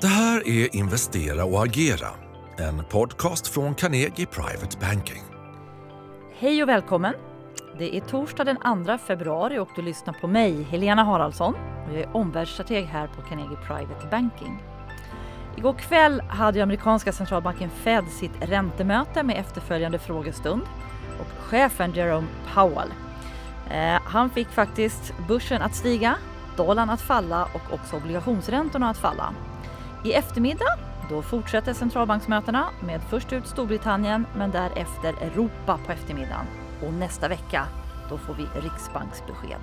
Det här är Investera och agera, en podcast från Carnegie Private Banking. Hej och välkommen! Det är torsdag den 2 februari och du lyssnar på mig, Helena Haraldsson. Och jag är omvärldsstrateg här på Carnegie Private Banking. Igår kväll hade amerikanska centralbanken Fed sitt räntemöte med efterföljande frågestund. Och chefen Jerome Powell, eh, han fick faktiskt börsen att stiga, dollarn att falla och också obligationsräntorna att falla. I eftermiddag då fortsätter centralbanksmötena med först ut Storbritannien men därefter Europa på eftermiddagen. Och nästa vecka då får vi riksbanksbesked.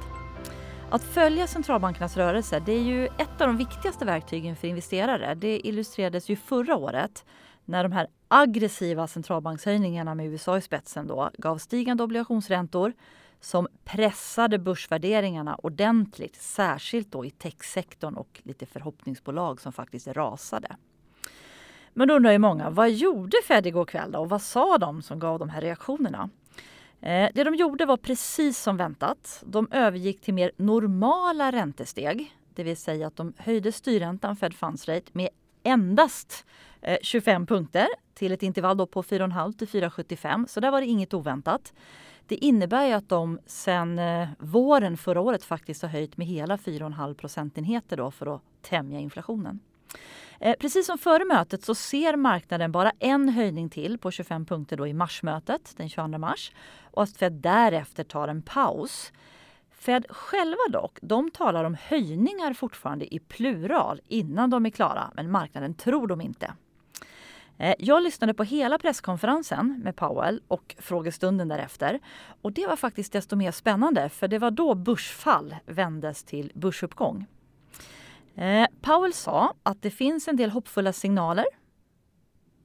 Att följa centralbankernas rörelser det är ju ett av de viktigaste verktygen för investerare. Det illustrerades ju förra året när de här aggressiva centralbankshöjningarna med USA i spetsen då gav stigande obligationsräntor som pressade börsvärderingarna ordentligt, särskilt då i techsektorn och lite förhoppningsbolag som faktiskt rasade. Men då undrar ju många, vad gjorde Fed igår kväll då och vad sa de som gav de här reaktionerna? Eh, det de gjorde var precis som väntat. De övergick till mer normala räntesteg, det vill säga att de höjde styrräntan, Fed Funds Rate, med endast eh, 25 punkter till ett intervall då på 4,5 till 4,75. Så där var det inget oväntat. Det innebär ju att de sen eh, våren förra året faktiskt har höjt med hela 4,5 procentenheter då för att tämja inflationen. Eh, precis som före mötet så ser marknaden bara en höjning till på 25 punkter då i marsmötet den 22 mars och att Fed därefter tar en paus. Fed själva dock, de talar om höjningar fortfarande i plural innan de är klara, men marknaden tror dem inte. Eh, jag lyssnade på hela presskonferensen med Powell och frågestunden därefter. Och det var faktiskt desto mer spännande för det var då börsfall vändes till börsuppgång. Eh, Powell sa att det finns en del hoppfulla signaler.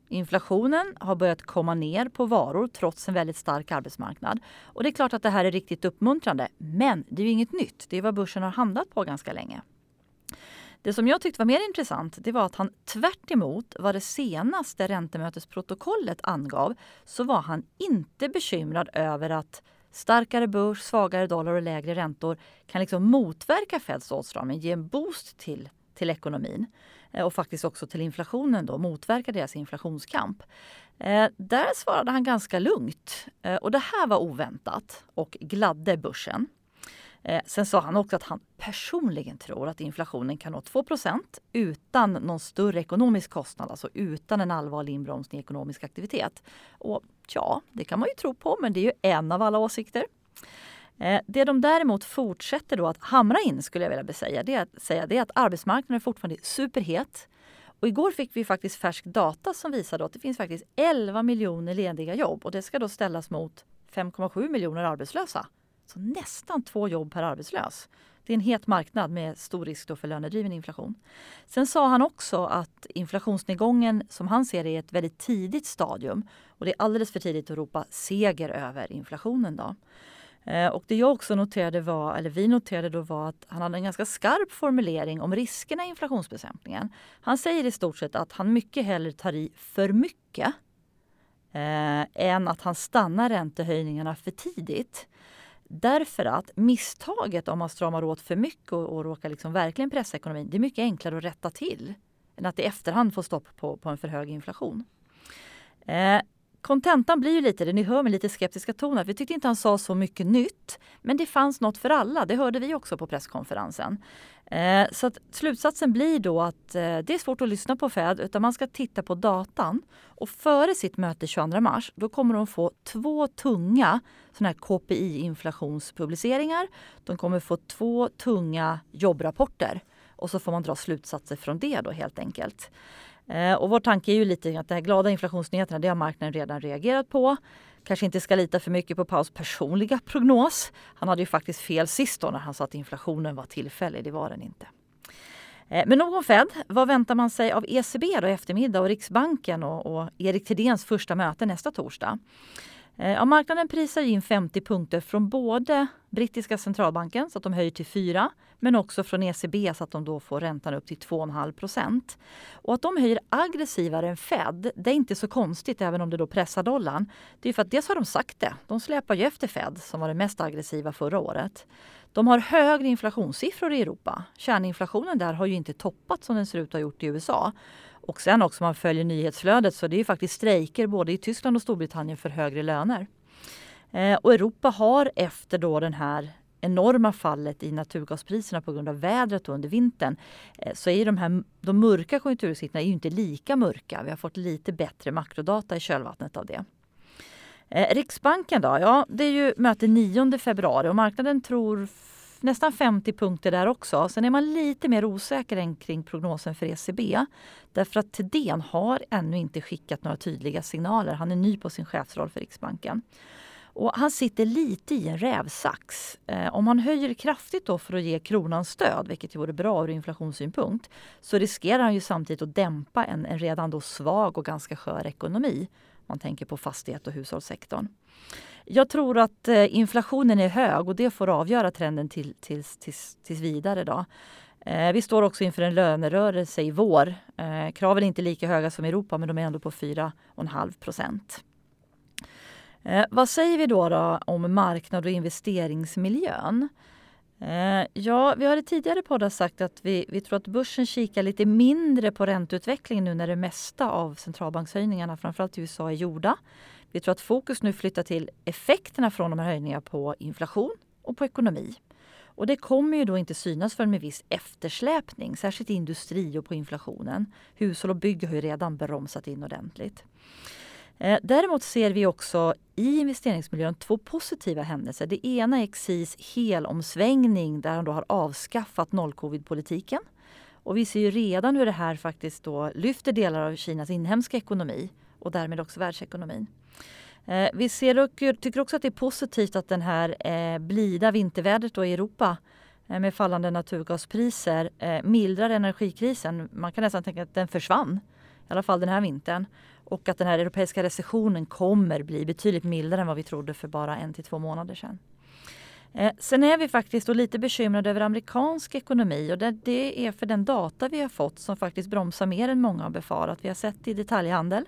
Inflationen har börjat komma ner på varor trots en väldigt stark arbetsmarknad. Och det är klart att det här är riktigt uppmuntrande. Men det är ju inget nytt. Det är vad börsen har handlat på ganska länge. Det som jag tyckte var mer intressant det var att han tvärt vad det senaste räntemötesprotokollet angav så var han inte bekymrad över att starkare börs, svagare dollar och lägre räntor kan liksom motverka Feds åtstramning, ge en boost till, till ekonomin eh, och faktiskt också till inflationen då, motverka deras inflationskamp. Eh, där svarade han ganska lugnt eh, och det här var oväntat och gladde börsen. Eh, sen sa han också att han personligen tror att inflationen kan nå 2% utan någon större ekonomisk kostnad, alltså utan en allvarlig inbromsning i ekonomisk aktivitet. Och ja, det kan man ju tro på, men det är ju en av alla åsikter. Eh, det de däremot fortsätter då att hamra in, skulle jag vilja säga, det är att, säga, det är att arbetsmarknaden är fortfarande superhet. Och igår fick vi faktiskt färsk data som visar att det finns faktiskt 11 miljoner lediga jobb och det ska då ställas mot 5,7 miljoner arbetslösa. Så nästan två jobb per arbetslös. Det är en het marknad med stor risk för lönedriven inflation. Sen sa han också att inflationsnedgången som han ser det är ett väldigt tidigt stadium och det är alldeles för tidigt att ropa seger över inflationen. Då. Eh, och det jag också noterade var, eller vi noterade då var att han hade en ganska skarp formulering om riskerna i inflationsbekämpningen. Han säger i stort sett att han mycket hellre tar i för mycket eh, än att han stannar räntehöjningarna för tidigt. Därför att misstaget om man stramar åt för mycket och, och råkar liksom verkligen pressa ekonomin, det är mycket enklare att rätta till än att i efterhand få stopp på, på en för hög inflation. Eh, kontentan blir ju lite, det ni hör med lite skeptiska toner, vi tyckte inte han sa så mycket nytt. Men det fanns något för alla, det hörde vi också på presskonferensen. Eh, så att slutsatsen blir då att eh, det är svårt att lyssna på Fed utan man ska titta på datan. Och före sitt möte 22 mars då kommer de få två tunga såna här KPI-inflationspubliceringar. De kommer få två tunga jobbrapporter och så får man dra slutsatser från det då helt enkelt. Eh, och vår tanke är ju lite att de här glada inflationsnyheterna det har marknaden redan reagerat på. Kanske inte ska lita för mycket på Paus personliga prognos. Han hade ju faktiskt fel sist då när han sa att inflationen var tillfällig. Det var den inte. Eh, men nog om Fed. Vad väntar man sig av ECB då i eftermiddag och Riksbanken och, och Erik Thedéens första möte nästa torsdag? Eh, ja, marknaden prisar in 50 punkter från både brittiska centralbanken så att de höjer till 4 men också från ECB så att de då får räntan upp till 2,5 procent. Och att de höjer aggressivare än Fed, det är inte så konstigt även om det då pressar dollarn. Det är för att dels har de sagt det, de släpar ju efter Fed som var det mest aggressiva förra året. De har högre inflationssiffror i Europa. Kärninflationen där har ju inte toppat som den ser ut att ha gjort i USA. Och sen också om man följer nyhetsflödet så det är faktiskt strejker både i Tyskland och Storbritannien för högre löner. Eh, och Europa har efter då den här enorma fallet i naturgaspriserna på grund av vädret under vintern eh, så är de här de mörka konjunkturutsikterna inte lika mörka. Vi har fått lite bättre makrodata i kölvattnet av det. Eh, Riksbanken då? Ja, det är ju möte 9 februari och marknaden tror nästan 50 punkter där också. Sen är man lite mer osäker än kring prognosen för ECB. Därför att Thedéen har ännu inte skickat några tydliga signaler. Han är ny på sin chefsroll för Riksbanken. Och han sitter lite i en rävsax. Eh, om han höjer kraftigt då för att ge kronan stöd, vilket vore bra ur inflationssynpunkt, så riskerar han ju samtidigt att dämpa en, en redan då svag och ganska skör ekonomi. Man tänker på fastighet och hushållssektorn. Jag tror att eh, inflationen är hög och det får avgöra trenden till, tills, tills, tills vidare. Då. Eh, vi står också inför en lönerörelse i vår. Eh, kraven är inte lika höga som i Europa men de är ändå på 4,5 procent. Vad säger vi då, då om marknad och investeringsmiljön? Eh, ja, vi har i tidigare poddar sagt att vi, vi tror att börsen kikar lite mindre på ränteutvecklingen nu när det mesta av centralbankshöjningarna, framförallt i USA, är gjorda. Vi tror att fokus nu flyttar till effekterna från de här höjningarna på inflation och på ekonomi. Och det kommer ju då inte synas förrän med viss eftersläpning, särskilt i industri och på inflationen. Hushåll och bygg har ju redan bromsat in ordentligt. Eh, däremot ser vi också i investeringsmiljön två positiva händelser. Det ena är XIs helomsvängning där han då har avskaffat nollcovidpolitiken. Och vi ser ju redan hur det här faktiskt då lyfter delar av Kinas inhemska ekonomi och därmed också världsekonomin. Eh, vi ser och tycker också att det är positivt att den här eh, blida vintervädret då i Europa med fallande naturgaspriser mildrar energikrisen. Man kan nästan tänka att den försvann, i alla fall den här vintern. Och att den här europeiska recessionen kommer bli betydligt mildare än vad vi trodde för bara en till två månader sedan. Eh, sen är vi faktiskt lite bekymrade över amerikansk ekonomi och det är för den data vi har fått som faktiskt bromsar mer än många har befarat. Vi har sett det i detaljhandel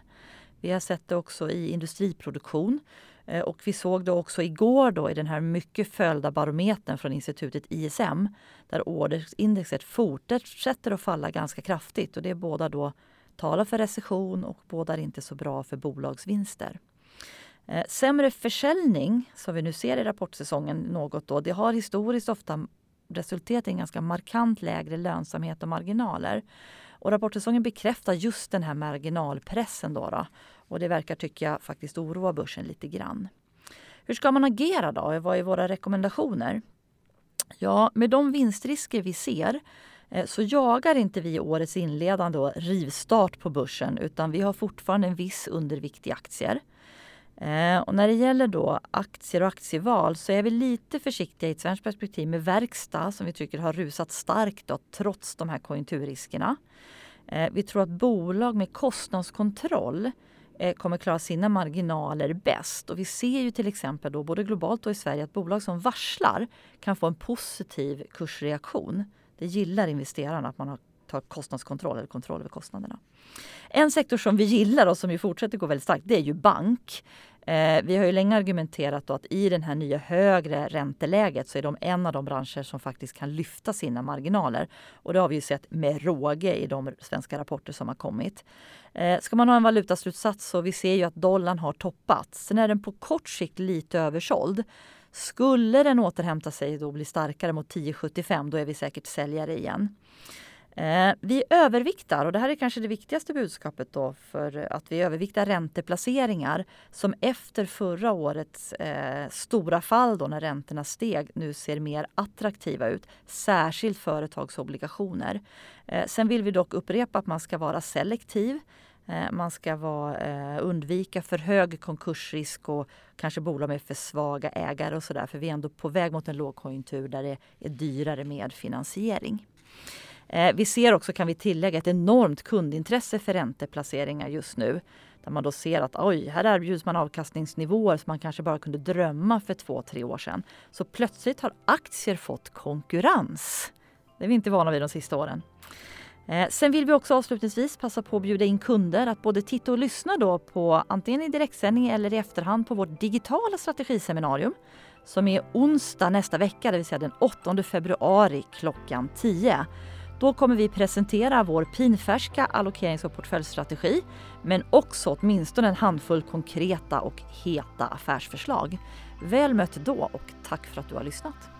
vi har sett det också i industriproduktion. Eh, och vi såg det också igår då i den här mycket följda barometern från institutet ISM där orderindexet fortsätter att falla ganska kraftigt och det båda då talar för recession och bådar inte så bra för bolagsvinster. Eh, sämre försäljning, som vi nu ser i rapportsäsongen något då, det har historiskt ofta resulterat i en ganska markant lägre lönsamhet och marginaler. Och rapportsäsongen bekräftar just den här marginalpressen. Då, då och det verkar, tycker jag, faktiskt oroa börsen lite grann. Hur ska man agera då? Vad är våra rekommendationer? Ja, med de vinstrisker vi ser Eh, så jagar inte vi årets inledande rivstart på börsen utan vi har fortfarande en viss undervikt i aktier. Eh, och när det gäller då aktier och aktieval så är vi lite försiktiga i ett svenskt perspektiv med verkstad som vi tycker har rusat starkt då, trots de här konjunkturriskerna. Eh, vi tror att bolag med kostnadskontroll kommer klara sina marginaler bäst. Och vi ser ju till exempel då, både globalt och i Sverige att bolag som varslar kan få en positiv kursreaktion. Det gillar investerarna att man har tar kostnadskontroll eller kontroll över kostnaderna. En sektor som vi gillar och som ju fortsätter gå väldigt starkt det är ju bank. Eh, vi har ju länge argumenterat att i det här nya högre ränteläget så är de en av de branscher som faktiskt kan lyfta sina marginaler. Och det har vi ju sett med råge i de svenska rapporter som har kommit. Eh, ska man ha en valutaslutsats så vi ser ju att dollarn har toppat. Sen är den på kort sikt lite översåld. Skulle den återhämta sig och bli starkare mot 10,75 då är vi säkert säljare igen. Eh, vi överviktar, och det här är kanske det viktigaste budskapet då för att vi överviktar ränteplaceringar som efter förra årets eh, stora fall då när räntorna steg nu ser mer attraktiva ut. Särskilt företagsobligationer. Eh, sen vill vi dock upprepa att man ska vara selektiv. Eh, man ska vara, eh, undvika för hög konkursrisk och kanske bolag med för svaga ägare och sådär. För vi är ändå på väg mot en lågkonjunktur där det är dyrare med finansiering. Eh, vi ser också, kan vi tillägga, ett enormt kundintresse för ränteplaceringar just nu. Där man då ser att oj, här erbjuds man avkastningsnivåer som man kanske bara kunde drömma för två, tre år sedan. Så plötsligt har aktier fått konkurrens. Det är vi inte vana vid de sista åren. Eh, sen vill vi också avslutningsvis passa på att bjuda in kunder att både titta och lyssna då på antingen i direktsändning eller i efterhand på vårt digitala strategiseminarium som är onsdag nästa vecka, det vill säga den 8 februari klockan 10. Då kommer vi presentera vår pinfärska allokerings och portföljstrategi men också åtminstone en handfull konkreta och heta affärsförslag. Väl mött då och tack för att du har lyssnat.